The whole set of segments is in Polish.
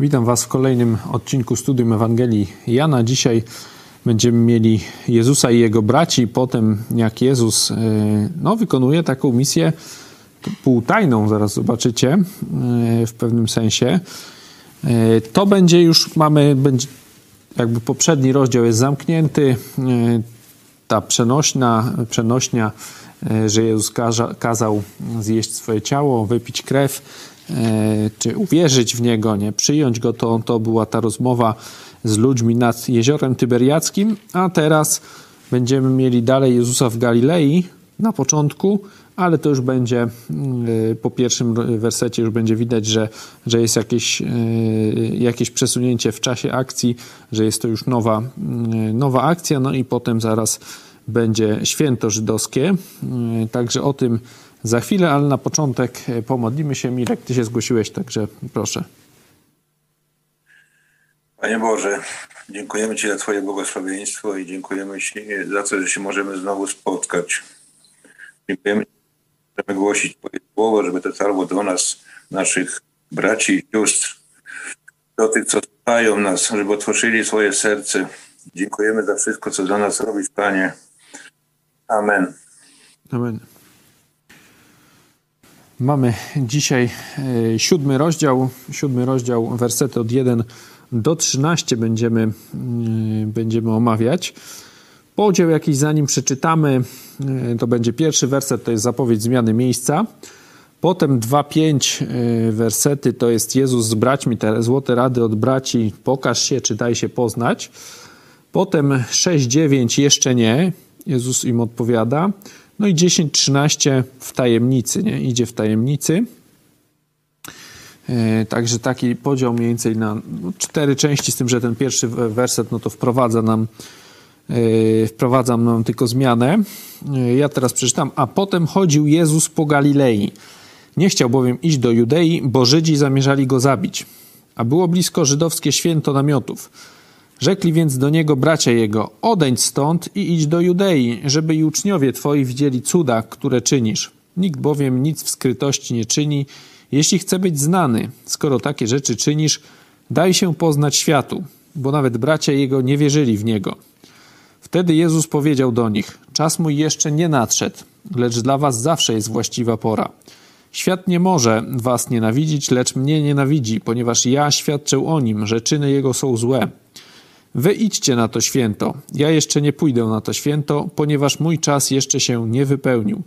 Witam Was w kolejnym odcinku Studium Ewangelii Jana. Dzisiaj będziemy mieli Jezusa i Jego braci, potem jak Jezus e, no, wykonuje taką misję półtajną, zaraz zobaczycie e, w pewnym sensie. E, to będzie już, mamy, będzie, jakby poprzedni rozdział jest zamknięty, ta przenośna, przenośnia, że Jezus kazał zjeść swoje ciało, wypić krew, czy uwierzyć w Niego, nie przyjąć Go, to, to była ta rozmowa z ludźmi nad jeziorem Tyberiackim, a teraz będziemy mieli dalej Jezusa w Galilei na początku, ale to już będzie e, po pierwszym wersecie już będzie widać, że, że jest jakieś, e, jakieś przesunięcie w czasie akcji, że jest to już nowa, nowa akcja, no i potem zaraz będzie święto żydowskie. Także o tym za chwilę, ale na początek e, pomodlimy się. Mirek, ty się zgłosiłeś, także proszę. Panie Boże, dziękujemy Ci za Twoje błogosławieństwo i dziękujemy Ci za to, że się możemy znowu spotkać. Dziękujemy Ci, że możemy głosić Twoje słowo, żeby dotarło do nas, naszych braci i sióstr, do tych, co słuchają nas, żeby otworzyli swoje serce. Dziękujemy za wszystko, co dla nas robisz, Panie. Amen. Amen. Mamy dzisiaj e, siódmy rozdział, siódmy rozdział, wersety od 1 do 13 będziemy, mm, będziemy omawiać. Podział jakiś zanim przeczytamy, e, to będzie pierwszy werset, to jest zapowiedź zmiany miejsca. Potem 2-5 e, wersety to jest Jezus z braćmi, te złote rady od braci, pokaż się, czy daj się poznać. Potem 6-9 jeszcze nie, Jezus im odpowiada. No i 10-13 w tajemnicy, nie? idzie w tajemnicy. E, także taki podział mniej więcej na no, cztery części, z tym, że ten pierwszy werset no to wprowadza nam, e, wprowadza nam tylko zmianę. E, ja teraz przeczytam. A potem chodził Jezus po Galilei. Nie chciał bowiem iść do Judei, bo Żydzi zamierzali go zabić. A było blisko żydowskie święto namiotów. Rzekli więc do niego bracia jego: Odejdź stąd i idź do Judei, żeby i uczniowie twoi widzieli cuda, które czynisz. Nikt bowiem nic w skrytości nie czyni, jeśli chce być znany. Skoro takie rzeczy czynisz, daj się poznać światu, bo nawet bracia jego nie wierzyli w niego. Wtedy Jezus powiedział do nich: Czas mój jeszcze nie nadszedł, lecz dla was zawsze jest właściwa pora. Świat nie może was nienawidzić, lecz mnie nienawidzi, ponieważ ja świadczę o nim, że czyny jego są złe. Wy idźcie na to święto. Ja jeszcze nie pójdę na to święto, ponieważ mój czas jeszcze się nie wypełnił.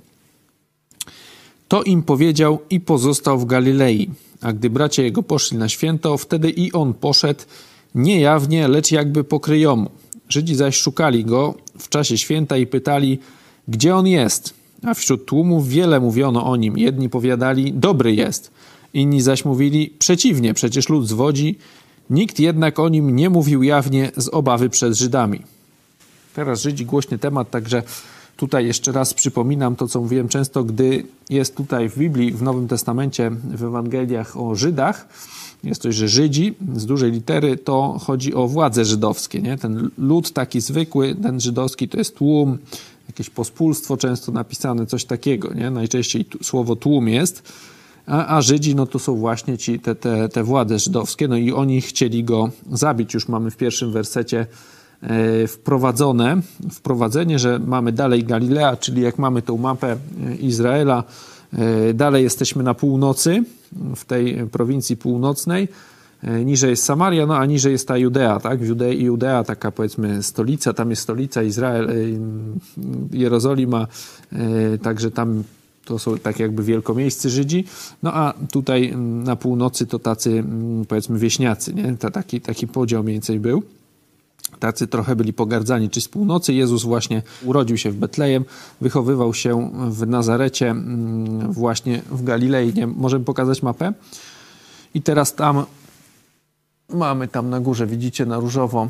To im powiedział i pozostał w Galilei. A gdy bracia jego poszli na święto, wtedy i on poszedł, nie jawnie, lecz jakby pokryjomu. Żydzi zaś szukali go w czasie święta i pytali, gdzie on jest. A wśród tłumów wiele mówiono o nim. Jedni powiadali, dobry jest. Inni zaś mówili, przeciwnie, przecież lud zwodzi Nikt jednak o nim nie mówił jawnie z obawy przed Żydami. Teraz Żydzi głośny temat, także tutaj jeszcze raz przypominam to, co mówiłem często, gdy jest tutaj w Biblii, w Nowym Testamencie, w Ewangeliach o Żydach, jest to, że Żydzi z dużej litery to chodzi o władze żydowskie. Nie? Ten lud taki zwykły, ten żydowski to jest tłum, jakieś pospólstwo często napisane, coś takiego. Nie? Najczęściej słowo tłum jest a, a Żydzi no to są właśnie ci, te, te, te władze żydowskie, no i oni chcieli go zabić. Już mamy w pierwszym wersecie e, wprowadzone, wprowadzenie, że mamy dalej Galilea, czyli jak mamy tą mapę e, Izraela, e, dalej jesteśmy na północy, w tej prowincji północnej, niżej jest Samaria, no a niżej jest ta Judea, tak? Judea, taka powiedzmy stolica, tam jest stolica Izrael, Jerozolima, także tam to są tak jakby wielkomiejscy Żydzi, no a tutaj mm, na północy to tacy mm, powiedzmy wieśniacy, nie? Ta, taki, taki podział mniej więcej był. Tacy trochę byli pogardzani, czy z północy. Jezus właśnie urodził się w Betlejem, wychowywał się w Nazarecie, mm, właśnie w Galilei. Nie? Możemy pokazać mapę? I teraz tam mamy tam na górze, widzicie na różowo,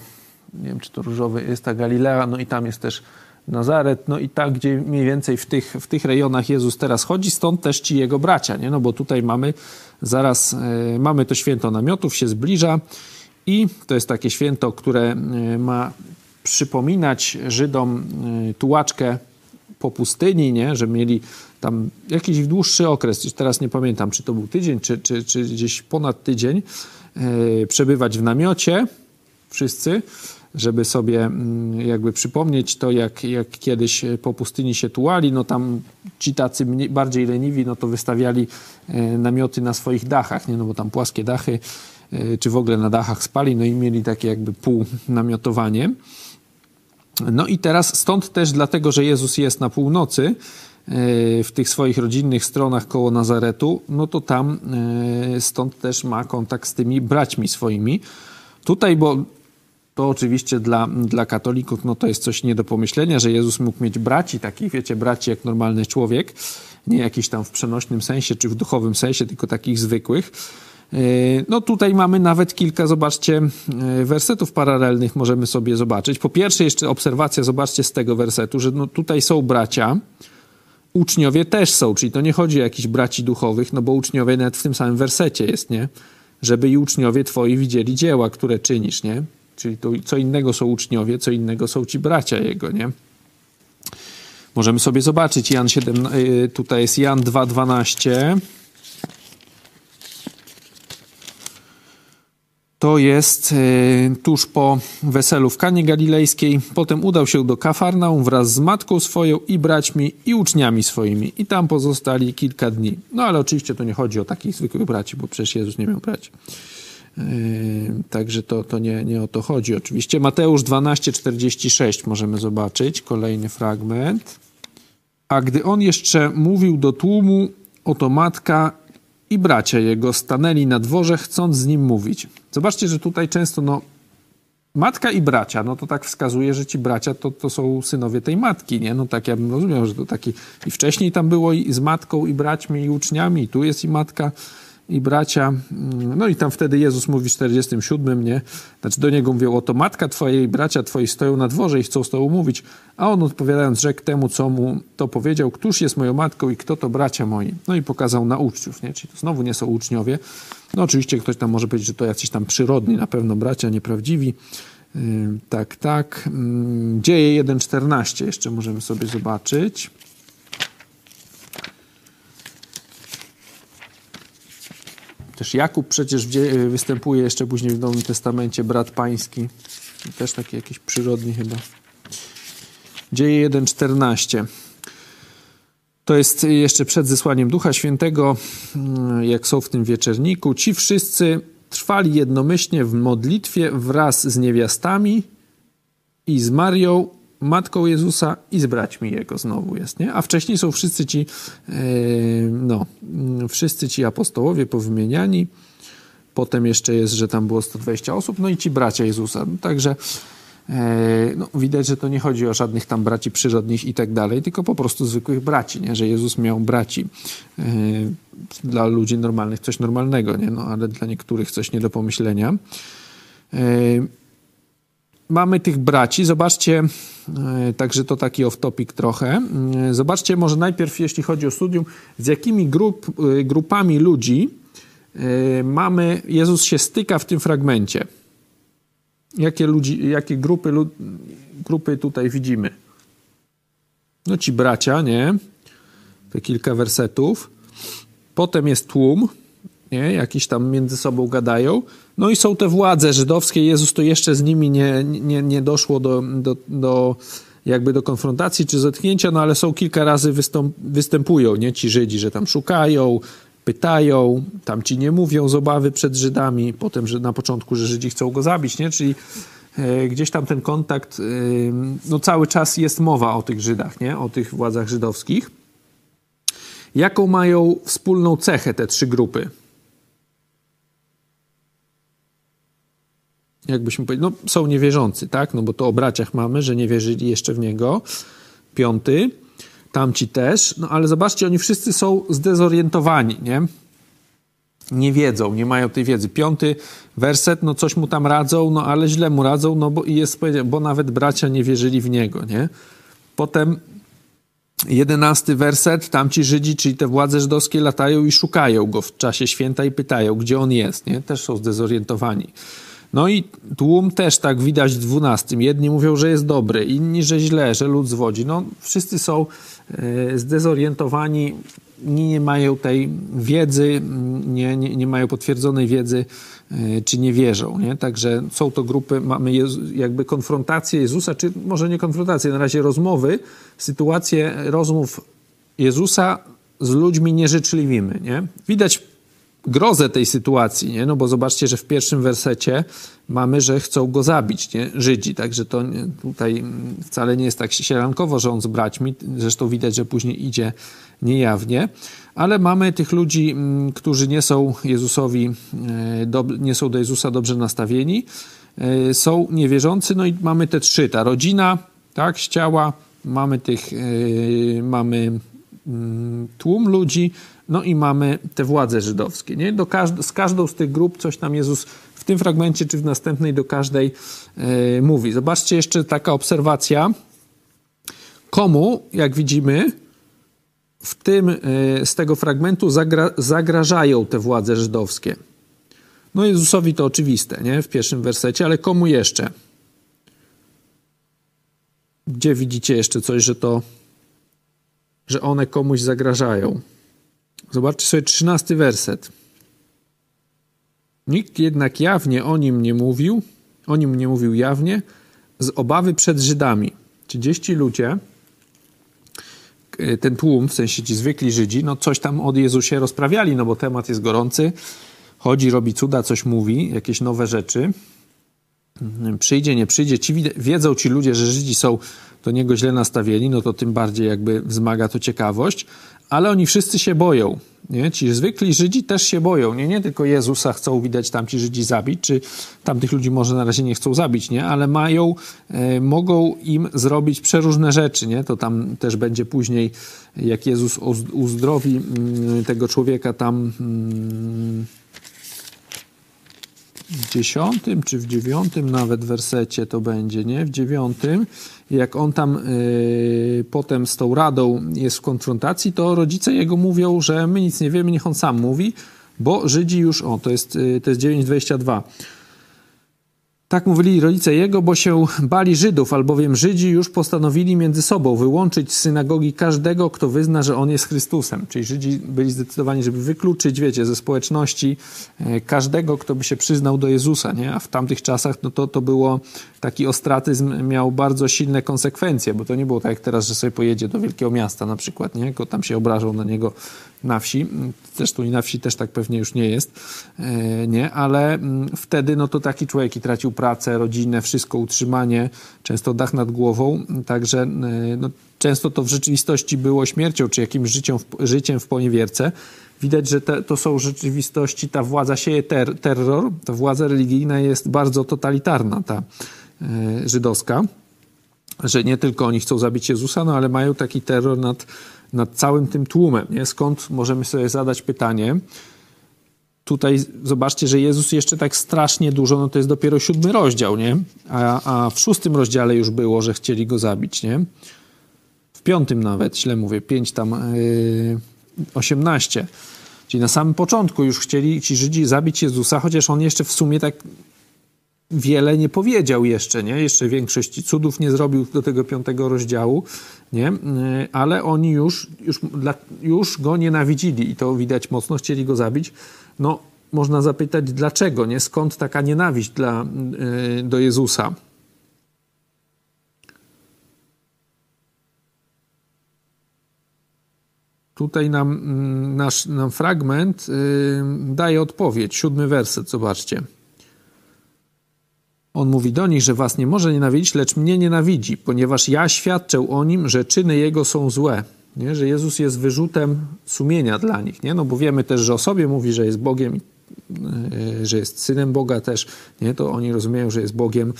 nie wiem czy to różowy jest ta Galilea, no i tam jest też Nazaret, no i tak, gdzie mniej więcej w tych, w tych rejonach Jezus teraz chodzi, stąd też ci jego bracia, nie? No bo tutaj mamy zaraz, e, mamy to święto namiotów, się zbliża i to jest takie święto, które e, ma przypominać Żydom e, tułaczkę po pustyni, nie? że mieli tam jakiś dłuższy okres, teraz nie pamiętam, czy to był tydzień, czy, czy, czy gdzieś ponad tydzień, przebywać w namiocie, wszyscy, żeby sobie mm, jakby przypomnieć to, jak, jak kiedyś po pustyni się tułali, no tam ci tacy mniej, bardziej leniwi, no to wystawiali e, namioty na swoich dachach, nie? no bo tam płaskie dachy, e, czy w ogóle na dachach spali, no i mieli takie jakby półnamiotowanie. No i teraz stąd też dlatego, że Jezus jest na północy, e, w tych swoich rodzinnych stronach koło Nazaretu, no to tam stąd też ma kontakt z tymi braćmi swoimi. Tutaj, bo to oczywiście dla, dla katolików no to jest coś nie do pomyślenia, że Jezus mógł mieć braci, takich wiecie, braci jak normalny człowiek, nie jakiś tam w przenośnym sensie czy w duchowym sensie, tylko takich zwykłych. E, no tutaj mamy nawet kilka, zobaczcie, e, wersetów paralelnych możemy sobie zobaczyć. Po pierwsze jeszcze obserwacja, zobaczcie z tego wersetu, że no tutaj są bracia, uczniowie też są, czyli to nie chodzi o jakichś braci duchowych, no bo uczniowie nawet w tym samym wersecie jest, nie? Żeby i uczniowie twoi widzieli dzieła, które czynisz, nie? Czyli to co innego są uczniowie, co innego są ci bracia jego, nie? Możemy sobie zobaczyć, Jan 7, y, tutaj jest Jan 2,12. To jest y, tuż po weselu w Kanie Galilejskiej. Potem udał się do Kafarnaum wraz z matką swoją i braćmi i uczniami swoimi. I tam pozostali kilka dni. No ale oczywiście to nie chodzi o takich zwykłych braci, bo przecież Jezus nie miał braci. Yy, także to, to nie, nie o to chodzi. Oczywiście Mateusz 12:46 możemy zobaczyć, kolejny fragment. A gdy on jeszcze mówił do tłumu, oto matka i bracia jego stanęli na dworze, chcąc z nim mówić. Zobaczcie, że tutaj często no, matka i bracia, no to tak wskazuje, że ci bracia to, to są synowie tej matki, nie? No tak ja bym rozumiał, że to taki i wcześniej tam było i z matką i braćmi i uczniami, i tu jest i matka i bracia. No i tam wtedy Jezus mówi w 47, nie? Znaczy do niego mówią, oto matka twoja i bracia twoi stoją na dworze i chcą z tobą mówić. A on odpowiadając rzekł temu, co mu to powiedział, któż jest moją matką i kto to bracia moi? No i pokazał na uczniów, nie? Czyli to znowu nie są uczniowie. No oczywiście ktoś tam może powiedzieć, że to jacyś tam przyrodni, na pewno bracia, nieprawdziwi. Tak, tak. Dzieje 1.14 jeszcze możemy sobie zobaczyć. Też Jakub przecież występuje jeszcze później w Nowym Testamencie, brat pański. Też taki jakiś przyrodni chyba. Dzieje 1,14. To jest jeszcze przed zesłaniem Ducha Świętego, mm, jak są w tym wieczerniku. Ci wszyscy trwali jednomyślnie w modlitwie wraz z niewiastami i z Marią, matką Jezusa i z braćmi Jego znowu jest, nie? A wcześniej są wszyscy ci, e, no, wszyscy ci apostołowie powymieniani. Potem jeszcze jest, że tam było 120 osób, no i ci bracia Jezusa. No, także e, no, widać, że to nie chodzi o żadnych tam braci przyrodnich i tak dalej, tylko po prostu zwykłych braci, nie? Że Jezus miał braci. E, dla ludzi normalnych coś normalnego, nie? No, ale dla niektórych coś nie do pomyślenia mamy tych braci. Zobaczcie, e, także to taki off-topic trochę. E, zobaczcie może najpierw, jeśli chodzi o studium, z jakimi grup, e, grupami ludzi mamy, Jezus się styka w tym fragmencie. Jakie, ludzi, jakie grupy, grupy tutaj widzimy? No ci bracia, nie? Te kilka wersetów. Potem jest tłum, nie? Jakiś tam między sobą gadają. No i są te władze żydowskie. Jezus to jeszcze z nimi nie, nie, nie doszło do, do, do jakby do konfrontacji czy zetknięcia, no ale są kilka razy występują, nie? Ci Żydzi, że tam szukają, pytają, tam ci nie mówią z obawy przed Żydami, potem, że na początku, że Żydzi chcą go zabić, nie? Czyli e, gdzieś tam ten kontakt, e, no cały czas jest mowa o tych Żydach, nie? O tych władzach żydowskich. Jaką mają wspólną cechę te trzy grupy? Jakbyśmy powiedzieli, no są niewierzący, tak? No bo to o braciach mamy, że nie wierzyli jeszcze w Niego. Piąty, tamci też. No ale zobaczcie, oni wszyscy są zdezorientowani, nie? Nie wiedzą, nie mają tej wiedzy. Piąty werset, no coś mu tam radzą, no ale źle mu radzą, no bo jest powiedziane, bo nawet bracia nie wierzyli w Niego, nie? Potem jedenasty werset, tamci Żydzi, czyli te władze żydowskie latają i szukają go w czasie święta i pytają, gdzie on jest, nie? Też są zdezorientowani. No i tłum też tak widać w 12. Jedni mówią, że jest dobry, inni, że źle, że lud zwodzi. No, wszyscy są e, zdezorientowani, nie mają tej wiedzy, nie, nie, nie mają potwierdzonej wiedzy, e, czy nie wierzą. Nie? Także są to grupy, mamy jakby konfrontację Jezusa, czy może nie konfrontację, na razie rozmowy, sytuację rozmów Jezusa z ludźmi nieżyczliwymi. Nie? Widać grozę tej sytuacji, nie? no bo zobaczcie, że w pierwszym wersecie mamy, że chcą go zabić, nie? Żydzi, także to nie, tutaj wcale nie jest tak sielankowo, że on z braćmi, zresztą widać, że później idzie niejawnie, ale mamy tych ludzi, którzy nie są Jezusowi, e, nie są do Jezusa dobrze nastawieni, e, są niewierzący, no i mamy te trzy, ta rodzina, tak, z ciała, mamy tych, e, mamy tłum ludzi, no i mamy te władze żydowskie. Nie? Do każd z każdą z tych grup coś tam Jezus w tym fragmencie czy w następnej do każdej e, mówi. Zobaczcie jeszcze taka obserwacja. Komu, jak widzimy, w tym, e, z tego fragmentu zagra zagrażają te władze żydowskie. No Jezusowi to oczywiste, nie? W pierwszym wersecie, ale komu jeszcze? Gdzie widzicie jeszcze coś, że to, że one komuś zagrażają? Zobaczcie sobie trzynasty werset. Nikt jednak jawnie o nim nie mówił, o nim nie mówił jawnie, z obawy przed Żydami. 30 ludzie, ten tłum, w sensie ci zwykli Żydzi, no coś tam od Jezusie rozprawiali, no bo temat jest gorący, chodzi, robi cuda, coś mówi, jakieś nowe rzeczy. Przyjdzie, nie przyjdzie. Ci wiedzą ci ludzie, że Żydzi są do niego źle nastawieni, no to tym bardziej jakby wzmaga to ciekawość, ale oni wszyscy się boją. Nie? Ci zwykli Żydzi też się boją. Nie, nie tylko Jezusa chcą widać tamci Żydzi zabić, czy tamtych ludzi może na razie nie chcą zabić, nie? ale mają, e, mogą im zrobić przeróżne rzeczy. Nie? To tam też będzie później, jak Jezus uzdrowi mm, tego człowieka tam. Mm, w dziesiątym czy w dziewiątym nawet wersecie to będzie, nie? W dziewiątym, jak on tam y, potem z tą radą jest w konfrontacji, to rodzice jego mówią, że my nic nie wiemy, niech on sam mówi, bo Żydzi już, o, to jest, y, to jest 9,22 tak mówili rodzice jego, bo się bali Żydów, albowiem Żydzi już postanowili między sobą wyłączyć z synagogi każdego, kto wyzna, że on jest Chrystusem. Czyli Żydzi byli zdecydowani, żeby wykluczyć, wiecie, ze społeczności e, każdego, kto by się przyznał do Jezusa, nie? A w tamtych czasach no to, to było, taki ostratyzm miał bardzo silne konsekwencje, bo to nie było tak jak teraz, że sobie pojedzie do wielkiego miasta na przykład, nie? Tam się obrażą na niego na wsi. Zresztą i na wsi też tak pewnie już nie jest, e, nie? Ale mm, wtedy no to taki człowiek i tracił pracę, rodzinę, wszystko, utrzymanie, często dach nad głową, także e, no, często to w rzeczywistości było śmiercią, czy jakimś życiem, życiem w poniewierce. Widać, że te, to są rzeczywistości, ta władza sieje ter, terror, ta władza religijna jest bardzo totalitarna, ta e, żydowska, że nie tylko oni chcą zabić Jezusa, no ale mają taki terror nad nad całym tym tłumem. Nie? Skąd możemy sobie zadać pytanie? Tutaj zobaczcie, że Jezus jeszcze tak strasznie dużo, no to jest dopiero siódmy rozdział, nie? A, a w szóstym rozdziale już było, że chcieli go zabić, nie? W piątym nawet, źle mówię, pięć tam, yy, osiemnaście. Czyli na samym początku już chcieli ci Żydzi zabić Jezusa, chociaż on jeszcze w sumie tak wiele nie powiedział jeszcze, nie? Jeszcze większości cudów nie zrobił do tego piątego rozdziału, nie? Ale oni już, już, już go nienawidzili i to widać mocno, chcieli go zabić. No, można zapytać, dlaczego, nie? Skąd taka nienawiść dla, e, do Jezusa? Tutaj nam, mm, nasz, nam fragment yy, daje odpowiedź. Siódmy werset, zobaczcie. On mówi do nich, że was nie może nienawidzić, lecz mnie nienawidzi, ponieważ ja świadczę o nim, że czyny jego są złe. Nie? Że Jezus jest wyrzutem sumienia dla nich. Nie? No bo wiemy też, że o sobie mówi, że jest Bogiem, e, że jest synem Boga też. Nie? To oni rozumieją, że jest Bogiem,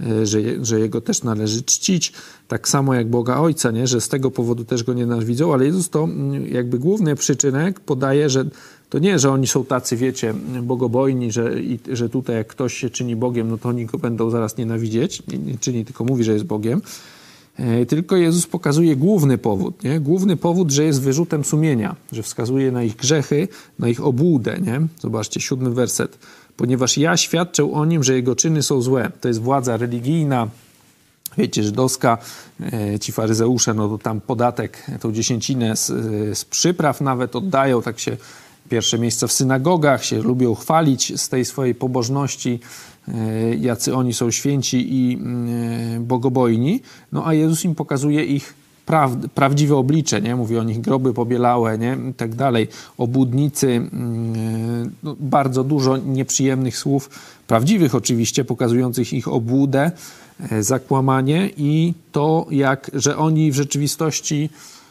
e, że, że Jego też należy czcić. Tak samo jak Boga Ojca, nie? że z tego powodu też Go nienawidzą, ale Jezus to mm, jakby główny przyczynek podaje, że to nie, że oni są tacy, wiecie, bogobojni, że, i, że tutaj jak ktoś się czyni Bogiem, no to oni go będą zaraz nienawidzieć. Nie, nie czyni, tylko mówi, że jest Bogiem. E, tylko Jezus pokazuje główny powód, nie? Główny powód, że jest wyrzutem sumienia, że wskazuje na ich grzechy, na ich obłudę, nie? Zobaczcie, siódmy werset. ponieważ ja świadczę o nim, że jego czyny są złe. To jest władza religijna, wiecie, żydowska, e, ci faryzeusze, no to tam podatek, tą dziesięcinę z, z przypraw nawet oddają, tak się pierwsze miejsca w synagogach, się lubią chwalić z tej swojej pobożności, e, jacy oni są święci i e, bogobojni, no a Jezus im pokazuje ich praw, prawdziwe oblicze, nie? Mówi o nich groby pobielałe, nie? I tak dalej. Obłudnicy, no, bardzo dużo nieprzyjemnych słów, prawdziwych oczywiście, pokazujących ich obłudę, E, zakłamanie i to, jak, że oni w rzeczywistości e,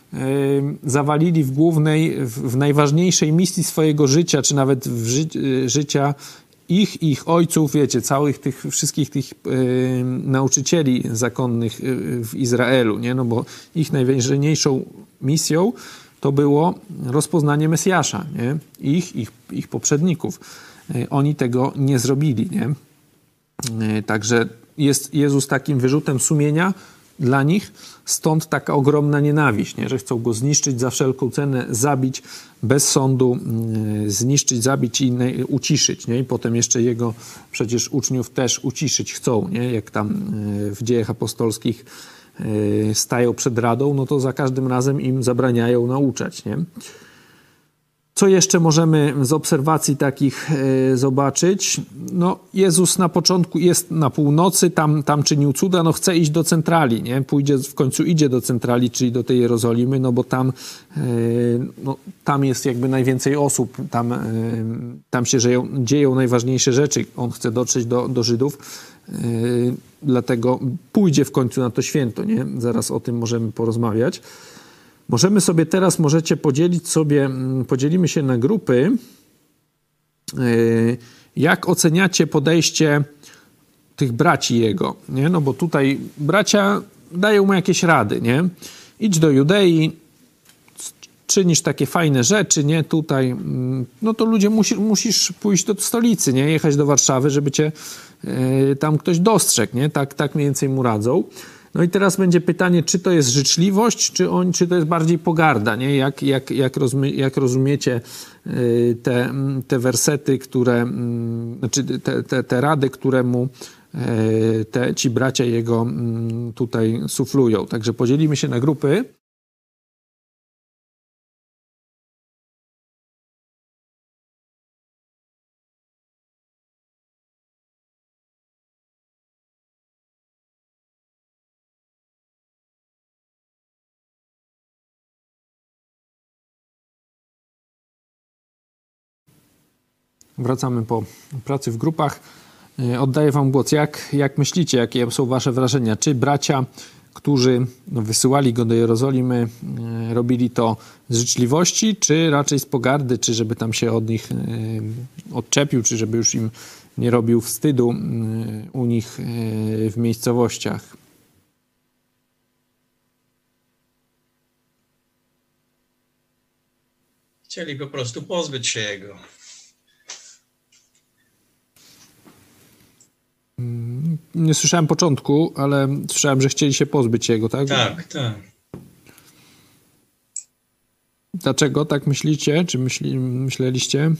zawalili w głównej, w najważniejszej misji swojego życia, czy nawet w ży e, życia ich, ich ojców, wiecie, całych tych, wszystkich tych nauczycieli zakonnych w Izraelu, nie? No bo ich najważniejszą misją to było rozpoznanie Mesjasza, nie? Ich, ich, ich poprzedników. Oni tego nie zrobili, nie? Także jest Jezus takim wyrzutem sumienia dla nich, stąd taka ogromna nienawiść, nie? że chcą go zniszczyć za wszelką cenę, zabić bez sądu, yy, zniszczyć, zabić i uciszyć. Nie? I potem jeszcze jego przecież uczniów też uciszyć chcą, nie? jak tam yy, w dziejach apostolskich yy, stają przed radą, no to za każdym razem im zabraniają nauczać. Nie? Co jeszcze możemy z obserwacji takich e, zobaczyć? No, Jezus na początku jest na północy, tam, tam czynił cuda, no chce iść do centrali, nie? Pójdzie, w końcu idzie do centrali, czyli do tej Jerozolimy, no bo tam, e, no, tam jest jakby najwięcej osób, tam, e, tam się dzieją, dzieją najważniejsze rzeczy. On chce dotrzeć do, do Żydów, dlatego pójdzie w końcu na to święto, nie? Zaraz o tym możemy porozmawiać. Możemy sobie teraz, możecie podzielić sobie, mm, podzielimy się na grupy. E, jak oceniacie podejście tych braci jego? Nie? No bo tutaj bracia dają mu jakieś rady, nie? Idź do Judei, czynisz takie fajne rzeczy, nie? Tutaj, mm, no to ludzie musisz, musisz pójść do stolicy, nie? Jechać do Warszawy, żeby cię y, tam ktoś dostrzegł, nie? Tak, tak mniej więcej mu radzą. No i teraz będzie pytanie, czy to jest życzliwość, czy, on, czy to jest bardziej pogarda, nie? Jak, jak, jak, jak rozumiecie y, te, te wersety, które, znaczy te, te, te rady, które mu y, te, ci bracia jego tutaj suflują. Także podzielimy się na grupy. Wracamy po pracy w grupach. E, oddaję Wam głos. Jak, jak myślicie, jakie są Wasze wrażenia? Czy bracia, którzy wysyłali go do Jerozolimy, e, robili to z życzliwości, czy raczej z pogardy, czy żeby tam się od nich e, odczepił, czy żeby już im nie robił wstydu u nich w miejscowościach? Chcieli po prostu pozbyć się jego. Nie słyszałem początku, ale słyszałem, że chcieli się pozbyć jego, tak? Tak, tak. Dlaczego tak myślicie? Czy myśli, myśleliście?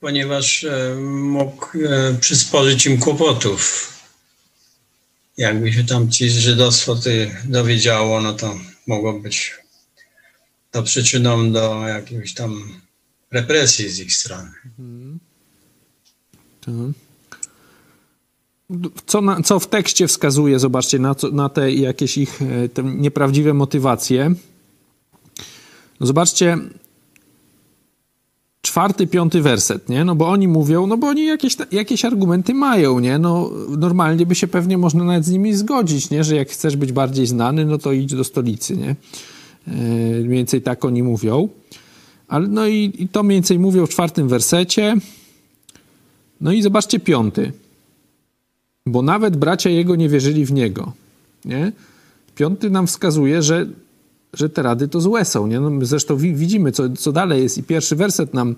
Ponieważ e, mógł e, przysporzyć im kłopotów. Jakby się tam ci żydostwo ty dowiedziało, no to mogło być to przyczyną do jakiejś tam represji z ich strony. Co, na, co w tekście wskazuje, zobaczcie, na, na te jakieś ich e, te nieprawdziwe motywacje. No zobaczcie, czwarty, piąty werset, nie? No bo oni mówią, no bo oni jakieś, jakieś argumenty mają, nie? No normalnie by się pewnie można nawet z nimi zgodzić, nie? Że jak chcesz być bardziej znany, no to idź do stolicy, nie? Yy, mniej więcej tak oni mówią. Ale no i, i to mniej więcej mówią w czwartym wersecie. No i zobaczcie piąty. Bo nawet bracia jego nie wierzyli w niego. Nie? Piąty nam wskazuje, że, że te rady to złe są. Nie? No zresztą widzimy, co, co dalej jest. I pierwszy werset nam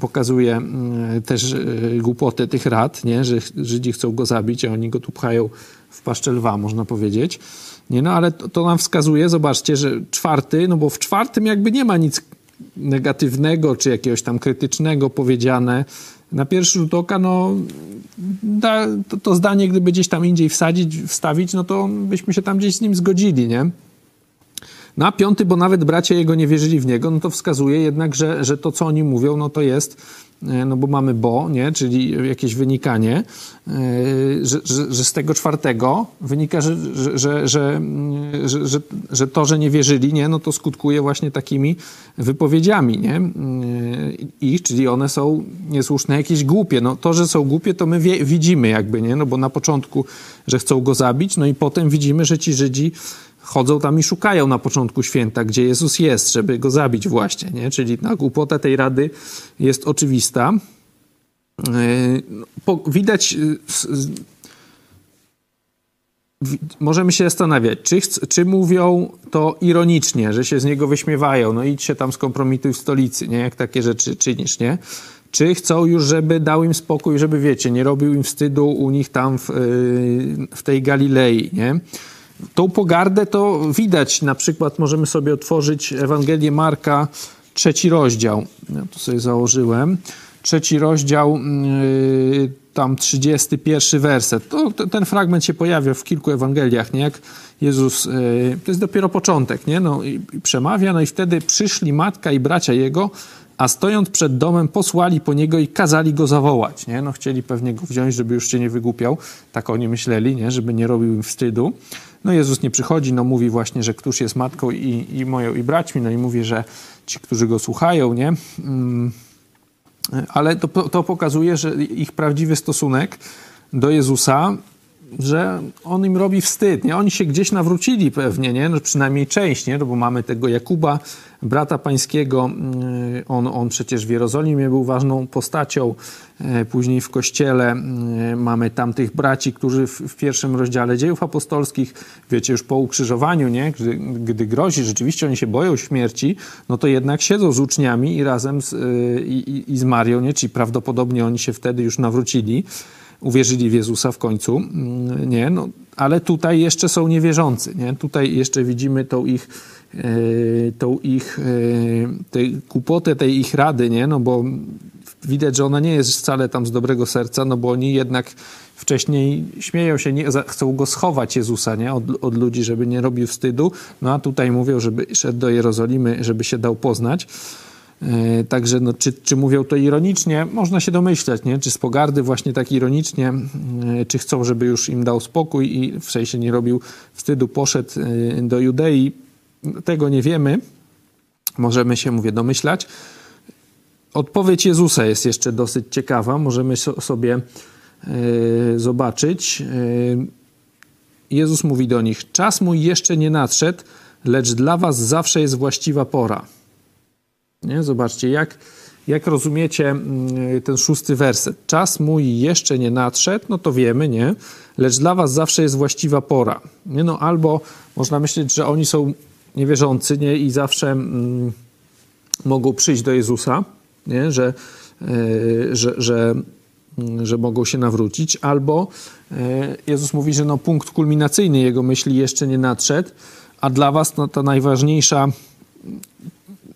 pokazuje mm, też y, głupotę tych rad, nie? że Żydzi chcą go zabić, a oni go tu pchają w paszczę lwa, można powiedzieć. Nie? No ale to, to nam wskazuje, zobaczcie, że czwarty, no bo w czwartym jakby nie ma nic negatywnego, czy jakiegoś tam krytycznego powiedziane, na pierwszy rzut oka, no to, to zdanie, gdyby gdzieś tam indziej wsadzić, wstawić, no to byśmy się tam gdzieś z nim zgodzili, nie? No piąty, bo nawet bracia jego nie wierzyli w niego, no to wskazuje jednak, że, że to, co oni mówią, no to jest, e, no bo mamy bo, nie? czyli jakieś wynikanie, e, że, że, że z tego czwartego wynika, że, że, że, że, że, że to, że nie wierzyli, nie? no to skutkuje właśnie takimi wypowiedziami nie? E, ich, czyli one są niesłuszne, jakieś głupie. No to, że są głupie, to my wie, widzimy jakby, nie? no bo na początku, że chcą go zabić, no i potem widzimy, że ci Żydzi chodzą tam i szukają na początku święta, gdzie Jezus jest, żeby go zabić właśnie, nie? Czyli ta głupota tej rady jest oczywista. E, widać, e, możemy się zastanawiać, czy, czy mówią to ironicznie, że się z niego wyśmiewają, no idź się tam skompromituj w stolicy, nie? Jak takie rzeczy czynisz, nie? Czy chcą już, żeby dał im spokój, żeby, wiecie, nie robił im wstydu u nich tam w, e, w tej Galilei, nie? Tą pogardę to widać, na przykład możemy sobie otworzyć Ewangelię Marka, trzeci rozdział. Ja tu sobie założyłem. Trzeci rozdział, yy, tam 31 werset. To, ten fragment się pojawia w kilku Ewangeliach, nie? Jak Jezus, yy, to jest dopiero początek, nie? No i, i przemawia, no i wtedy przyszli matka i bracia jego, a stojąc przed domem posłali po niego i kazali go zawołać, nie? No chcieli pewnie go wziąć, żeby już się nie wygłupiał, tak oni myśleli, nie? Żeby nie robił im wstydu. No Jezus nie przychodzi, no mówi właśnie, że któż jest matką i, i moją i braćmi, no i mówi, że ci, którzy go słuchają, nie? Mm, ale to, to pokazuje, że ich prawdziwy stosunek do Jezusa że on im robi wstyd, nie? Oni się gdzieś nawrócili pewnie, nie? No przynajmniej część, nie? No bo mamy tego Jakuba, brata pańskiego, mm, on, on przecież w Jerozolimie był ważną postacią, e, później w kościele mm, mamy tam tych braci, którzy w, w pierwszym rozdziale dziejów apostolskich, wiecie, już po ukrzyżowaniu, nie? Gdy, gdy grozi, rzeczywiście oni się boją śmierci, no to jednak siedzą z uczniami i razem z, e, i, i z Marią, nie? Czyli prawdopodobnie oni się wtedy już nawrócili uwierzyli w Jezusa w końcu, mm, nie, no, ale tutaj jeszcze są niewierzący, nie? Tutaj jeszcze widzimy tą ich, e, tą ich, e, tej kłopotę tej ich rady, nie? No bo widać, że ona nie jest wcale tam z dobrego serca, no bo oni jednak wcześniej śmieją się, nie, chcą go schować Jezusa, nie? Od, od ludzi, żeby nie robił wstydu, no a tutaj mówią, żeby szedł do Jerozolimy, żeby się dał poznać. E, także no, czy, czy mówią to ironicznie? Można się domyślać, nie? czy z pogardy właśnie tak ironicznie, e, czy chcą, żeby już im dał spokój i w sensie nie robił wstydu, poszedł e, do Judei. Tego nie wiemy. Możemy się, mówię, domyślać. Odpowiedź Jezusa jest jeszcze dosyć ciekawa. Możemy sobie zobaczyć. Jezus mówi do nich: Czas mój jeszcze nie nadszedł, lecz dla was zawsze jest właściwa pora. Nie? Zobaczcie, jak, jak rozumiecie mm, ten szósty werset. Czas mój jeszcze nie nadszedł, no to wiemy, nie? Lecz dla was zawsze jest właściwa pora. Nie? No, albo można myśleć, że oni są niewierzący nie? i zawsze mm, mogą przyjść do Jezusa, nie? Że, yy, że, że, yy, że mogą się nawrócić, albo yy, Jezus mówi, że no, punkt kulminacyjny jego myśli jeszcze nie nadszedł, a dla was no, ta najważniejsza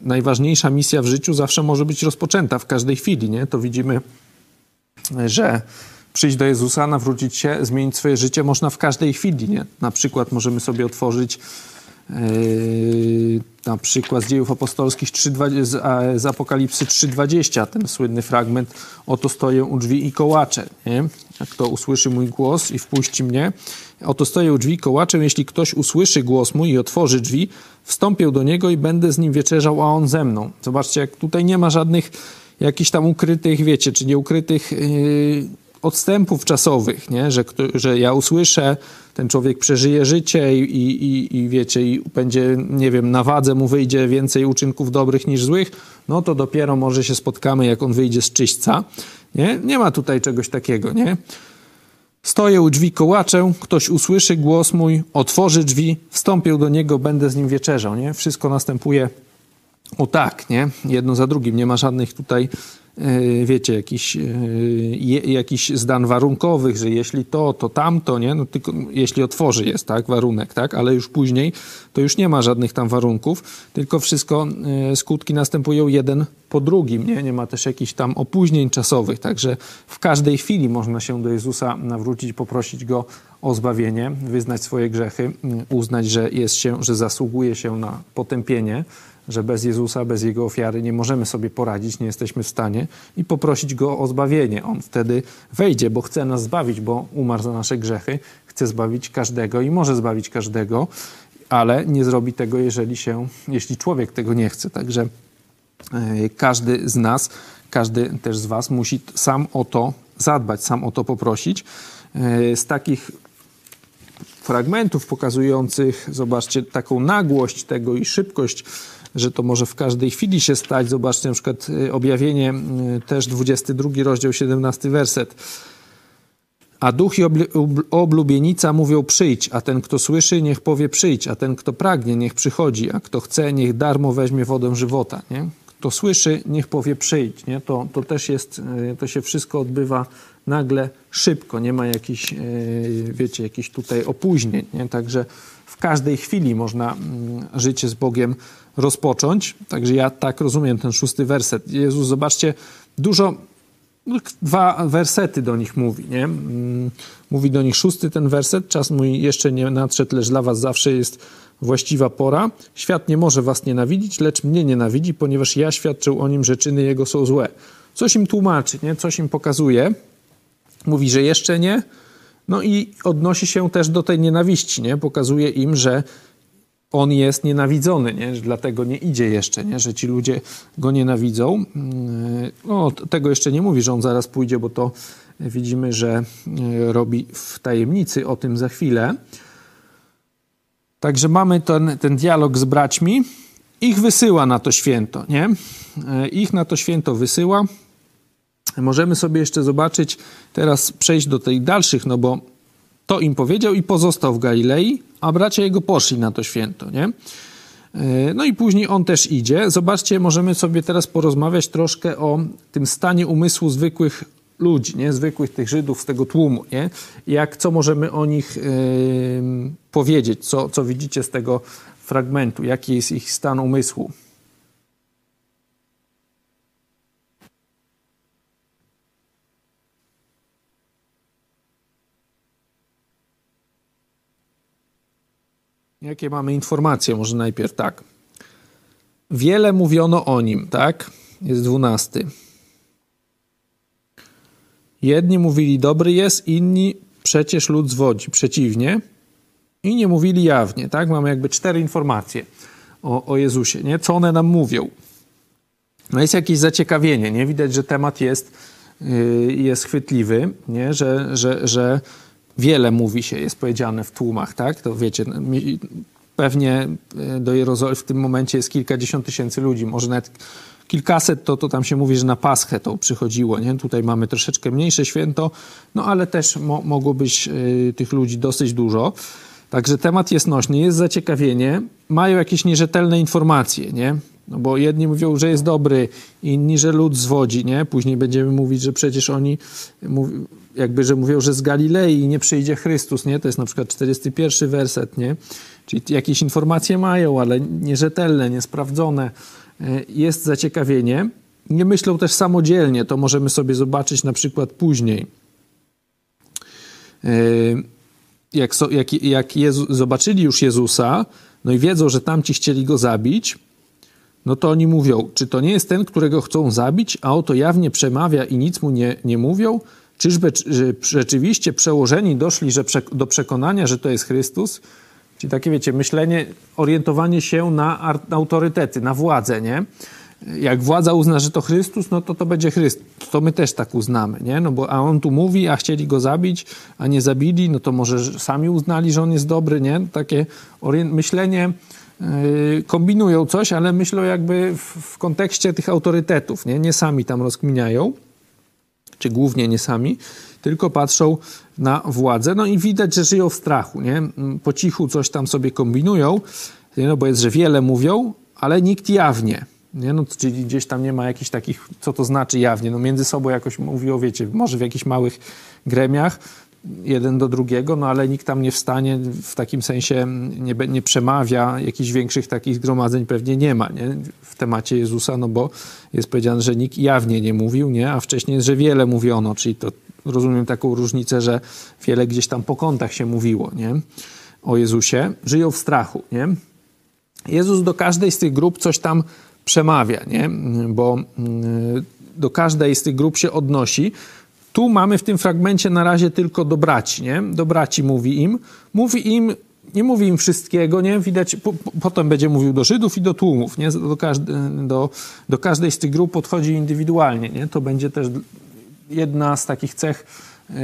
najważniejsza misja w życiu zawsze może być rozpoczęta w każdej chwili. Nie? To widzimy, że przyjść do Jezusa, nawrócić się, zmienić swoje życie można w każdej chwili. Nie? Na przykład możemy sobie otworzyć na przykład z dziejów apostolskich 3, z, Apokalipsy 3.20, ten słynny fragment, oto stoję u drzwi i kołaczę. Nie? Kto usłyszy mój głos i wpuści mnie, oto stoję u drzwi i kołaczę, jeśli ktoś usłyszy głos mój i otworzy drzwi, wstąpię do niego i będę z nim wieczerzał, a on ze mną. Zobaczcie, jak tutaj nie ma żadnych jakichś tam ukrytych, wiecie, czy nieukrytych yy, odstępów czasowych, nie? Że, że ja usłyszę, ten człowiek przeżyje życie i, i, i wiecie, i będzie, nie wiem, na wadze mu wyjdzie więcej uczynków dobrych niż złych, no to dopiero może się spotkamy, jak on wyjdzie z czyśćca. Nie, nie ma tutaj czegoś takiego, nie? Stoję u drzwi, kołaczę, ktoś usłyszy głos mój, otworzy drzwi, wstąpię do niego, będę z nim wieczerzał, nie? Wszystko następuje o tak, nie? Jedno za drugim, nie ma żadnych tutaj wiecie, jakiś, e, jakiś zdan warunkowych, że jeśli to, to tamto, nie? No tylko jeśli otworzy jest, tak, warunek, tak, ale już później to już nie ma żadnych tam warunków, tylko wszystko, e, skutki następują jeden po drugim, nie? Nie ma też jakichś tam opóźnień czasowych, także w każdej chwili można się do Jezusa nawrócić, poprosić Go o zbawienie, wyznać swoje grzechy, uznać, że jest się, że zasługuje się na potępienie, że bez Jezusa, bez Jego ofiary nie możemy sobie poradzić, nie jesteśmy w stanie i poprosić Go o zbawienie. On wtedy wejdzie, bo chce nas zbawić, bo umarł za nasze grzechy, chce zbawić każdego i może zbawić każdego, ale nie zrobi tego, jeżeli się, jeśli człowiek tego nie chce. Także e, każdy z nas, każdy też z Was musi sam o to zadbać, sam o to poprosić. E, z takich fragmentów pokazujących, zobaczcie, taką nagłość tego i szybkość że to może w każdej chwili się stać. Zobaczcie na przykład y, objawienie, y, też 22 rozdział, 17 werset. A duch i oblubienica mówią przyjdź, a ten, kto słyszy, niech powie przyjdź, a ten, kto pragnie, niech przychodzi, a kto chce, niech darmo weźmie wodę żywota. Nie? Kto słyszy, niech powie przyjdź. Nie? To, to też jest, y, to się wszystko odbywa nagle, szybko, nie ma jakichś, wiecie, jakichś tutaj opóźnień. Nie? Także każdej chwili można mm, życie z Bogiem rozpocząć. Także ja tak rozumiem ten szósty werset. Jezus, zobaczcie, dużo, no, dwa wersety do nich mówi, nie? Mm, mówi do nich szósty ten werset, czas mój jeszcze nie nadszedł, lecz dla was zawsze jest właściwa pora. Świat nie może was nienawidzić, lecz mnie nienawidzi, ponieważ ja świadczył o nim, że czyny jego są złe. Coś im tłumaczy, nie? Coś im pokazuje. Mówi, że jeszcze nie, no i odnosi się też do tej nienawiści, nie? Pokazuje im, że on jest nienawidzony, nie? Że dlatego nie idzie jeszcze, nie? że ci ludzie go nienawidzą. No, tego jeszcze nie mówi, że on zaraz pójdzie, bo to widzimy, że e, robi w tajemnicy o tym za chwilę. Także mamy ten, ten dialog z braćmi. Ich wysyła na to święto, nie? E, ich na to święto wysyła. Możemy sobie jeszcze zobaczyć, teraz przejść do tych dalszych, no bo to im powiedział i pozostał w Galilei, a bracia jego poszli na to święto, nie? E, no i później on też idzie. Zobaczcie, możemy sobie teraz porozmawiać troszkę o tym stanie umysłu zwykłych ludzi, nie? zwykłych tych Żydów z tego tłumu. Nie? Jak, co możemy o nich yy, powiedzieć, co, co widzicie z tego fragmentu, jaki jest ich stan umysłu. Jakie mamy informacje? Może najpierw tak. Wiele mówiono o nim, tak? Jest dwunasty. Jedni mówili dobry jest, inni przecież lud zwodzi. Przeciwnie. I nie mówili jawnie, tak? Mamy jakby cztery informacje o, o Jezusie, nie? Co one nam mówią? No jest jakieś zaciekawienie, nie? Widać, że temat jest, yy, jest chwytliwy, nie? Że, że, że wiele mówi się, jest powiedziane w tłumach, tak? To wiecie, pewnie e, do Jerozolimy w tym momencie jest kilkadziesiąt tysięcy ludzi, może nawet kilkaset, to, to tam się mówi, że na Paschę to przychodziło, nie? Tutaj mamy troszeczkę mniejsze święto, no ale też mo mogło być y, tych ludzi dosyć dużo. Także temat jest nośny, jest zaciekawienie, mają jakieś nierzetelne informacje, nie? No bo jedni mówią, że jest dobry, inni, że lud zwodzi, nie? Później będziemy mówić, że przecież oni jakby, że mówią, że z Galilei nie przyjdzie Chrystus, nie? To jest na przykład 41 werset, nie? Czyli jakieś informacje mają, ale nierzetelne, niesprawdzone. E, jest zaciekawienie. Nie myślą też samodzielnie, to możemy sobie zobaczyć na przykład później. E, jak, jak, jak Jezu, zobaczyli już Jezusa, no i wiedzą, że tamci chcieli go zabić, no to oni mówią, czy to nie jest ten, którego chcą zabić, a oto jawnie przemawia i nic mu nie, nie mówią? Czyżby rzeczywiście przełożeni doszli do przekonania, że to jest Chrystus? Czyli takie, wiecie, myślenie, orientowanie się na autorytety, na władzę, nie? Jak władza uzna, że to Chrystus, no to to będzie Chrystus. To my też tak uznamy, nie? No bo a on tu mówi, a chcieli go zabić, a nie zabili, no to może sami uznali, że on jest dobry, nie? Takie myślenie yy, kombinują coś, ale myślą jakby w, w kontekście tych autorytetów, nie? Nie sami tam rozkminiają czy głównie nie sami, tylko patrzą na władzę. No i widać, że żyją w strachu, nie? Po cichu coś tam sobie kombinują, no bo jest, że wiele mówią, ale nikt jawnie, Nie? No, czyli gdzieś tam nie ma jakichś takich, co to znaczy jawnie. No, między sobą jakoś mówiło, wiecie, może w jakichś małych gremiach, jeden do drugiego, no ale nikt tam nie wstanie, w takim sensie nie, nie przemawia, jakichś większych takich zgromadzeń pewnie nie ma nie? w temacie Jezusa, no bo jest powiedziane, że nikt jawnie nie mówił, nie? a wcześniej że wiele mówiono, czyli to rozumiem taką różnicę, że wiele gdzieś tam po kątach się mówiło nie? o Jezusie. Żyją w strachu. Nie? Jezus do każdej z tych grup coś tam przemawia, nie? bo mm, do każdej z tych grup się odnosi. Tu mamy w tym fragmencie na razie tylko do braci, nie? Do braci mówi im. Mówi im, nie mówi im wszystkiego, nie? Widać, po, potem będzie mówił do Żydów i do tłumów, nie? Do, każdy, do, do każdej z tych grup podchodzi indywidualnie, nie? To będzie też jedna z takich cech, yy,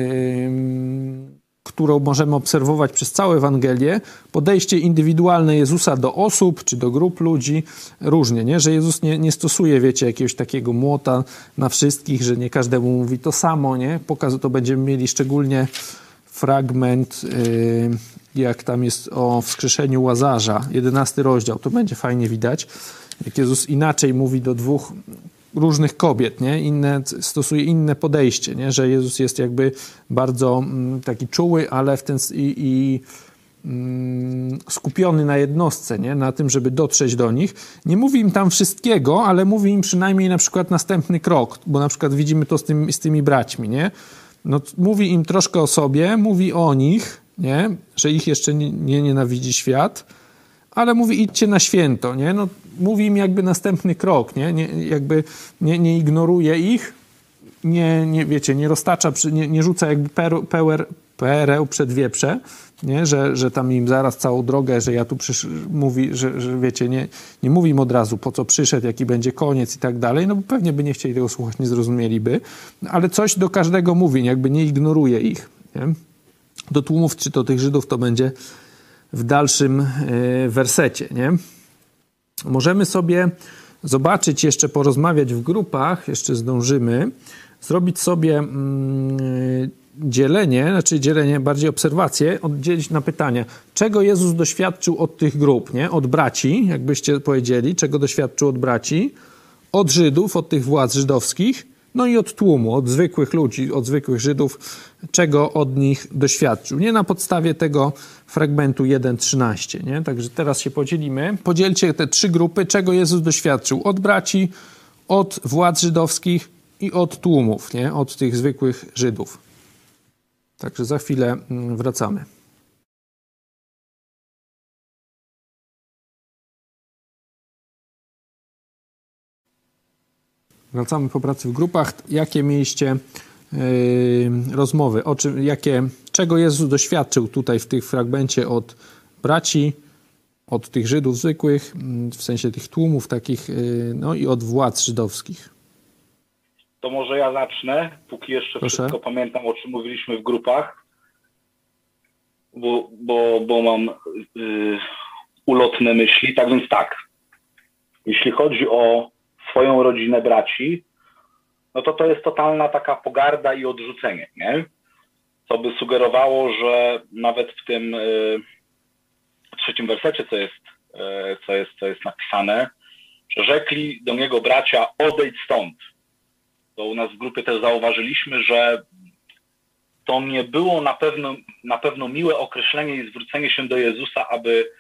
którą możemy obserwować przez całą Ewangelię, podejście indywidualne Jezusa do osób czy do grup ludzi różnie, nie? że Jezus nie, nie stosuje, wiecie, jakiegoś takiego młota na wszystkich, że nie każdemu mówi to samo, nie? Pokazu to będziemy mieli szczególnie fragment, yy, jak tam jest o wskrzeszeniu Łazarza, jedenasty rozdział, to będzie fajnie widać, jak Jezus inaczej mówi do dwóch różnych kobiet, nie? Inne, stosuje inne podejście, nie? że Jezus jest jakby bardzo mm, taki czuły, ale w ten i, i mm, skupiony na jednostce, nie? na tym, żeby dotrzeć do nich. Nie mówi im tam wszystkiego, ale mówi im przynajmniej na przykład następny krok, bo na przykład widzimy to z, tym, z tymi braćmi. Nie? No, mówi im troszkę o sobie, mówi o nich, nie? że ich jeszcze nie, nie nienawidzi świat, ale mówi idźcie na święto, nie? No, mówi im jakby następny krok, nie? nie jakby nie, nie ignoruje ich, nie, nie, wiecie, nie roztacza, nie, nie rzuca jakby pełer, pereł przed wieprze, nie? Że, że tam im zaraz całą drogę, że ja tu przysz... mówi, że, że wiecie, nie, nie mówi im od razu, po co przyszedł, jaki będzie koniec i tak dalej, no bo pewnie by nie chcieli tego słuchać, nie zrozumieliby, ale coś do każdego mówi, jakby nie ignoruje ich, nie? Do tłumów, czy to tych Żydów, to będzie w dalszym e, wersecie, nie? Możemy sobie zobaczyć, jeszcze porozmawiać w grupach, jeszcze zdążymy, zrobić sobie mm, dzielenie, znaczy dzielenie, bardziej obserwację, oddzielić na pytania, czego Jezus doświadczył od tych grup, nie? Od braci, jakbyście powiedzieli, czego doświadczył od braci, od Żydów, od tych władz żydowskich, no i od tłumu, od zwykłych ludzi, od zwykłych Żydów, czego od nich doświadczył. Nie na podstawie tego fragmentu 1.13. Nie? Także teraz się podzielimy. Podzielcie te trzy grupy, czego Jezus doświadczył. Od braci, od władz żydowskich i od tłumów, nie? od tych zwykłych Żydów. Także za chwilę mm, wracamy. Wracamy po pracy w grupach. Jakie mieliście yy, rozmowy? O czym, jakie, czego Jezus doświadczył tutaj w tym fragmencie od braci, od tych Żydów zwykłych, mm, w sensie tych tłumów takich, yy, no i od władz żydowskich? To może ja zacznę, póki jeszcze Proszę. wszystko pamiętam, o czym mówiliśmy w grupach, bo, bo, bo mam yy, ulotne myśli. Tak więc tak, jeśli chodzi o swoją rodzinę braci, no to to jest totalna taka pogarda i odrzucenie, nie? Co by sugerowało, że nawet w tym y, trzecim wersecie, co jest, y, co, jest, co jest napisane, że rzekli do niego bracia, odejdź stąd. To u nas w grupie też zauważyliśmy, że to nie było na pewno, na pewno miłe określenie i zwrócenie się do Jezusa, aby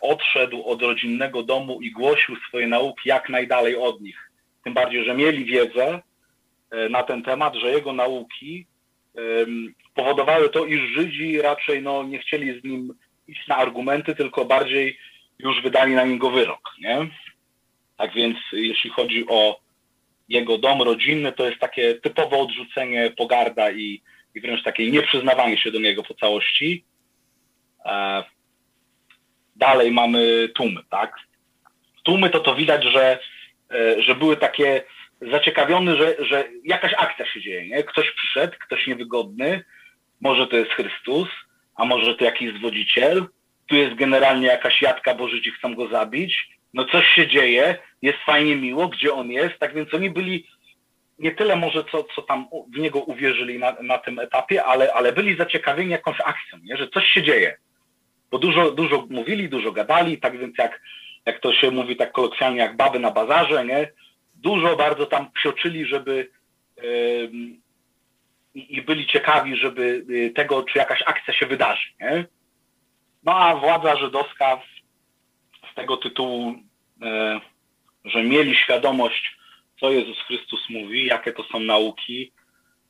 odszedł od rodzinnego domu i głosił swoje nauki jak najdalej od nich. Tym bardziej, że mieli wiedzę e, na ten temat, że jego nauki powodowały to, iż Żydzi raczej no, nie chcieli z nim iść na argumenty, tylko bardziej już wydali na niego wyrok. Nie? Tak więc jeśli chodzi o jego dom rodzinny, to jest takie typowe odrzucenie, pogarda i, i wręcz takie nieprzyznawanie się do niego po całości. Dalej mamy tłumy, tak? Tłumy to to widać, że, e, że były takie zaciekawione, że, że jakaś akcja się dzieje, nie? Ktoś przyszedł, ktoś niewygodny, może to jest Chrystus, a może to jakiś zwodziciel, tu jest generalnie jakaś jadka, bo Żydzi chcą go zabić, no coś się dzieje, jest fajnie miło, gdzie on jest, tak więc oni byli nie tyle może co, co tam w niego uwierzyli na, na tym etapie, ale, ale byli zaciekawieni jakąś akcją, nie? że coś się dzieje bo dużo, dużo mówili, dużo gadali, tak więc jak jak to się mówi tak kolokwialnie, jak baby na bazarze, nie? Dużo bardzo tam psioczyli, żeby ym, i byli ciekawi, żeby y, tego, czy jakaś akcja się wydarzy, nie? No a władza żydowska z tego tytułu, e, że mieli świadomość, co Jezus Chrystus mówi, jakie to są nauki,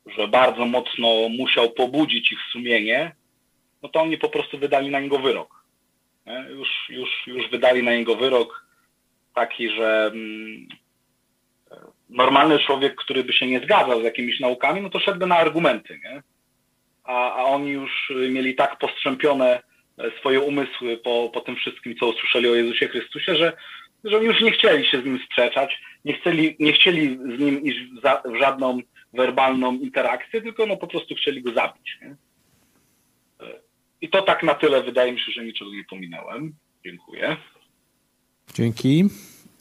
że bardzo mocno musiał pobudzić ich sumienie, no to oni po prostu wydali na niego wyrok. Już, już, już wydali na niego wyrok taki, że mm, normalny człowiek, który by się nie zgadzał z jakimiś naukami, no to szedłby na argumenty, nie? A, a oni już mieli tak postrzępione swoje umysły po, po tym wszystkim, co usłyszeli o Jezusie Chrystusie, że, że już nie chcieli się z nim sprzeczać, nie chcieli, nie chcieli z nim iść w, za, w żadną werbalną interakcję, tylko no po prostu chcieli go zabić. Nie? I to tak na tyle. Wydaje mi się, że niczego nie pominąłem. Dziękuję. Dzięki.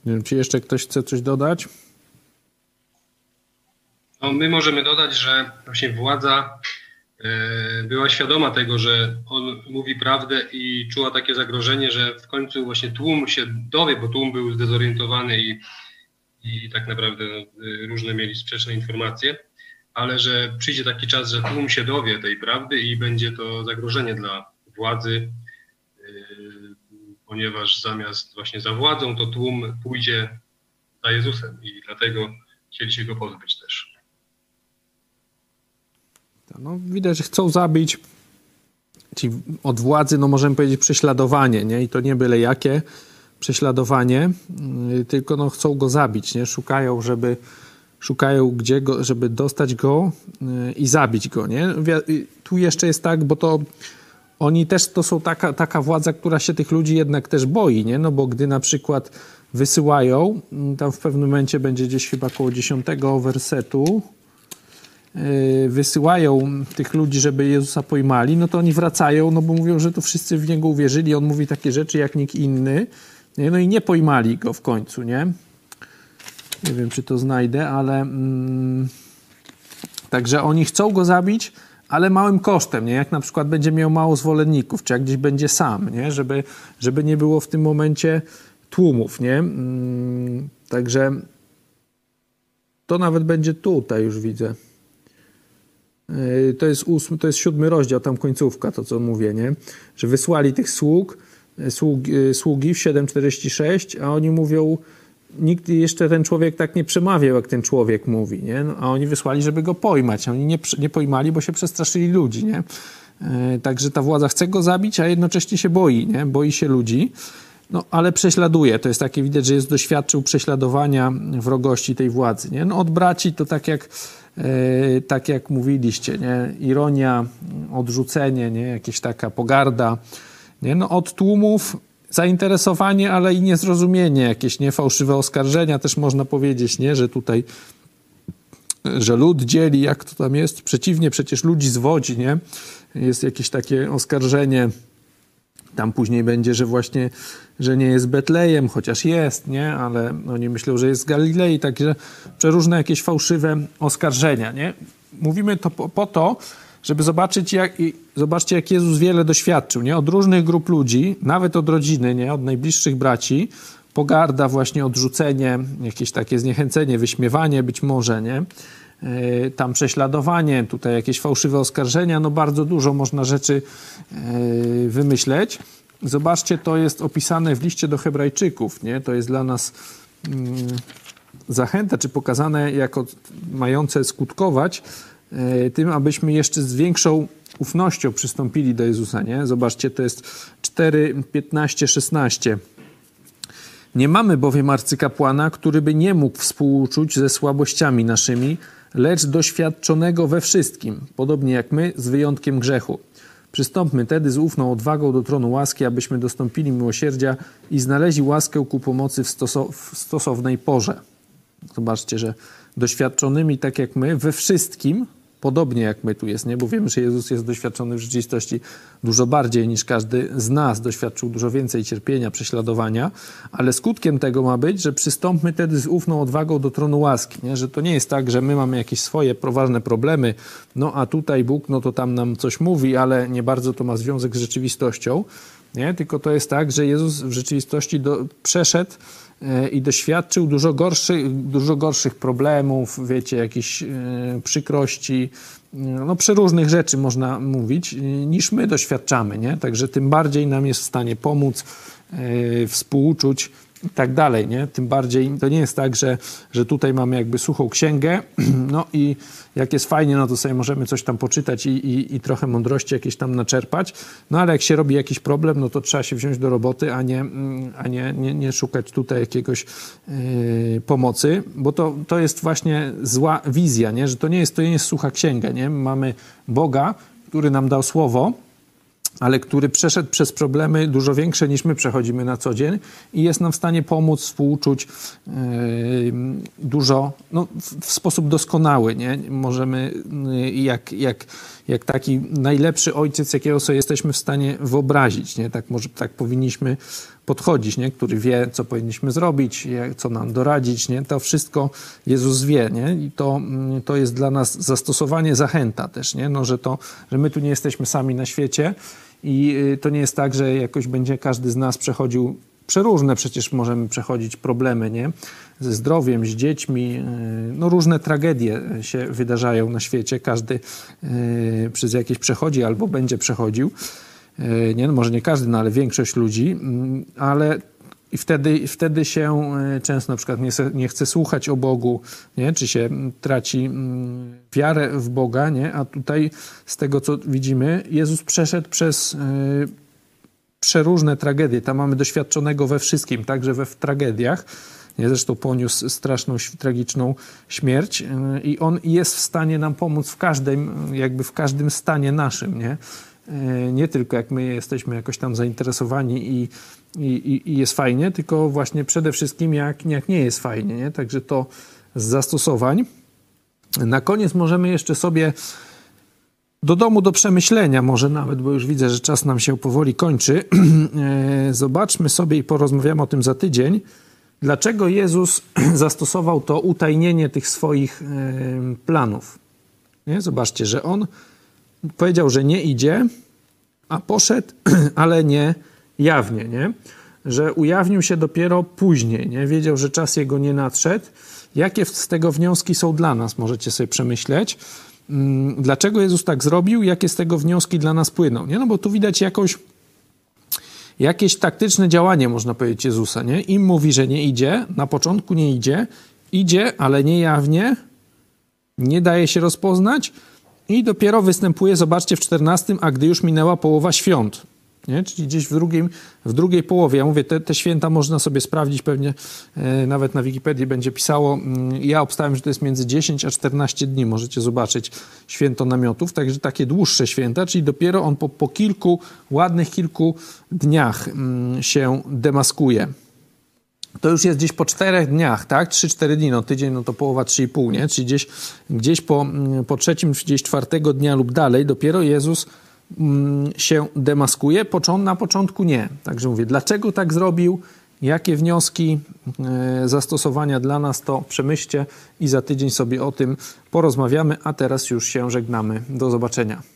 Nie wiem, czy jeszcze ktoś chce coś dodać? No, my możemy dodać, że właśnie władza e, była świadoma tego, że on mówi prawdę i czuła takie zagrożenie, że w końcu właśnie tłum się dowie, bo tłum był zdezorientowany i, i tak naprawdę no, różne mieli sprzeczne informacje, ale że przyjdzie taki czas, że tłum się dowie tej prawdy i będzie to zagrożenie dla władzy, e, ponieważ zamiast właśnie za władzą, to tłum pójdzie za Jezusem i dlatego chcieli się go pozbyć też. No, widać, że chcą zabić ci od władzy, no możemy powiedzieć, prześladowanie, nie? I to nie byle jakie prześladowanie, yy, tylko no chcą go zabić, nie? Szukają, żeby szukają gdzie go, żeby dostać go yy, i zabić go, nie? Tu jeszcze jest tak, bo to oni też to są taka, taka władza, która się tych ludzi jednak też boi, nie? No bo gdy na przykład wysyłają, yy, tam w pewnym momencie będzie gdzieś chyba koło dziesiątego wersetu, wysyłają tych ludzi, żeby Jezusa pojmali, no to oni wracają, no bo mówią, że to wszyscy w Niego uwierzyli, On mówi takie rzeczy jak nikt inny, nie? no i nie pojmali Go w końcu, nie? Nie wiem, czy to znajdę, ale... Mm, także oni chcą Go zabić, ale małym kosztem, nie? Jak na przykład będzie miał mało zwolenników, czy jak gdzieś będzie sam, nie? Żeby, żeby nie było w tym momencie tłumów, nie? Mm, także to nawet będzie tutaj, już widzę. To jest, ósmy, to jest siódmy rozdział, tam końcówka, to co mówię, nie? Że wysłali tych sług, sługi, sługi w 7,46, a oni mówią, nikt jeszcze ten człowiek tak nie przemawiał, jak ten człowiek mówi, nie? No, a oni wysłali, żeby go pojmać. Oni nie, nie pojmali, bo się przestraszyli ludzi, nie? Także ta władza chce go zabić, a jednocześnie się boi, nie? Boi się ludzi. No, ale prześladuje. To jest takie widać, że jest doświadczył prześladowania wrogości tej władzy. Nie? No, od braci to tak jak, e, tak jak mówiliście, nie? ironia, odrzucenie, nie? jakieś taka pogarda. Nie? No, od tłumów zainteresowanie, ale i niezrozumienie, jakieś nie fałszywe oskarżenia też można powiedzieć, nie? że tutaj że lud dzieli, jak to tam jest. Przeciwnie, przecież ludzi zwodzi, nie? Jest jakieś takie oskarżenie tam później będzie, że właśnie, że nie jest Betlejem, chociaż jest, nie? Ale oni myślą, że jest z Galilei, także przeróżne jakieś fałszywe oskarżenia, nie? Mówimy to po, po to, żeby zobaczyć, jak, zobaczcie, jak Jezus wiele doświadczył, nie? Od różnych grup ludzi, nawet od rodziny, nie? Od najbliższych braci, pogarda, właśnie odrzucenie, jakieś takie zniechęcenie, wyśmiewanie być może, nie? tam prześladowanie, tutaj jakieś fałszywe oskarżenia, no bardzo dużo można rzeczy wymyśleć. Zobaczcie, to jest opisane w liście do Hebrajczyków, nie? To jest dla nas mm, zachęta, czy pokazane jako mające skutkować tym, abyśmy jeszcze z większą ufnością przystąpili do Jezusa, nie? Zobaczcie, to jest 4, 15, 16. Nie mamy bowiem arcykapłana, który by nie mógł współuczuć ze słabościami naszymi, lecz doświadczonego we wszystkim, podobnie jak my, z wyjątkiem grzechu. Przystąpmy tedy z ufną odwagą do tronu łaski, abyśmy dostąpili miłosierdzia i znaleźli łaskę ku pomocy w, stoso w stosownej porze. Zobaczcie, że doświadczonymi tak jak my we wszystkim, podobnie jak my tu jest, nie? Bo wiemy, że Jezus jest doświadczony w rzeczywistości dużo bardziej niż każdy z nas, doświadczył dużo więcej cierpienia, prześladowania, ale skutkiem tego ma być, że przystąpmy wtedy z ufną odwagą do tronu łaski, nie? Że to nie jest tak, że my mamy jakieś swoje poważne problemy, no a tutaj Bóg, no to tam nam coś mówi, ale nie bardzo to ma związek z rzeczywistością, nie? Tylko to jest tak, że Jezus w rzeczywistości do, przeszedł i doświadczył dużo gorszych, dużo gorszych problemów, wiecie, jakichś e, przykrości, e, no przeróżnych rzeczy można mówić, e, niż my doświadczamy, nie? Także tym bardziej nam jest w stanie pomóc, e, współczuć i tak dalej, nie? Tym bardziej to nie jest tak, że, że tutaj mamy jakby suchą księgę, no i jak jest fajnie, no to sobie możemy coś tam poczytać i, i, i trochę mądrości jakieś tam naczerpać, no ale jak się robi jakiś problem, no to trzeba się wziąć do roboty, a nie, mm, a nie, nie, nie szukać tutaj jakiegoś yy, pomocy, bo to, to jest właśnie zła wizja, nie? Że to nie jest, to nie jest sucha księga, nie? Mamy Boga, który nam dał słowo, ale który przeszedł przez problemy dużo większe niż my przechodzimy na co dzień i jest nam w stanie pomóc, współczuć yy, dużo, no, w, w sposób doskonały, nie? Możemy yy, jak, jak, jak taki najlepszy ojciec, jakiego sobie jesteśmy w stanie wyobrazić, nie? Tak, może, tak powinniśmy podchodzić, nie? który wie, co powinniśmy zrobić, co nam doradzić, nie? to wszystko Jezus wie nie? i to, mm, to jest dla nas zastosowanie, zachęta też, nie? No, że, to, że my tu nie jesteśmy sami na świecie i y, to nie jest tak, że jakoś będzie każdy z nas przechodził przeróżne przecież możemy przechodzić problemy, nie? Ze zdrowiem, z dziećmi, y, no różne tragedie się wydarzają na świecie, każdy y, przez jakieś przechodzi albo będzie przechodził. Y, Nie, no może nie każdy, no ale większość ludzi, mm, ale i wtedy, wtedy się y, często na przykład nie, nie chce słuchać o Bogu, nie? czy się mm, traci mm, wiarę w Boga, nie? a tutaj z tego co widzimy, Jezus przeszedł przez y, przeróżne tragedie. Tam mamy doświadczonego we wszystkim, także we w tragediach. Nie, zresztą poniósł straszną, tragiczną śmierć i on jest w stanie nam pomóc w każdym, jakby w każdym stanie naszym, nie? Yy, Nie tylko jak my jesteśmy jakoś tam zainteresowani i, i, i- jest fajnie, tylko właśnie przede wszystkim jak, jak nie jest fajnie, nie? Także to z zastosowań. Na koniec możemy jeszcze sobie do domu do przemyślenia, może nawet, bo już widzę, że czas nam się powoli kończy. E, Zobaczmy sobie i porozmawiamy o tym za tydzień. Dlaczego Jezus zastosował to utajnienie tych swoich e, planów? Nie? Zobaczcie, że on powiedział, że nie idzie, a poszedł, ale nie jawnie, nie? Że ujawnił się dopiero później, nie? Wiedział, że czas jego nie nadszedł. Jakie z tego wnioski są dla nas, możecie sobie przemyśleć. Mm, Dlaczego Jezus tak zrobił? Jakie z tego wnioski dla nas płyną? Nie? No bo tu widać jakąś jakieś taktyczne działanie, można powiedzieć, Jezusa, nie? Im mówi, że nie idzie, na początku nie idzie, idzie, ale nie jawnie, nie daje się rozpoznać i dopiero występuje, zobaczcie, w 14, a gdy już minęła połowa świąt. Nie? Czyli gdzieś w, drugim, w drugiej połowie. Ja mówię, te, te święta można sobie sprawdzić, pewnie e, nawet na Wikipedii będzie pisało. Mm, Ja obstałem, że to jest między 10 a 14 dni. Możecie zobaczyć święto namiotów, także takie dłuższe święta, czyli dopiero on po, po kilku, ładnych kilku dniach mm, się demaskuje to już jest gdzieś po czterech dniach, tak? 3-4 dni, no tydzień, no to połowa 3,5, nie? Czyli gdzieś, gdzieś po, mm, po trzecim, gdzieś czwartego dnia lub dalej dopiero Jezus mm, się demaskuje, Począ- na początku nie. Także mówię, dlaczego tak zrobił, jakie wnioski, e, zastosowania dla nas, to przemyślcie i za tydzień sobie o tym porozmawiamy, a teraz już się żegnamy. Do zobaczenia.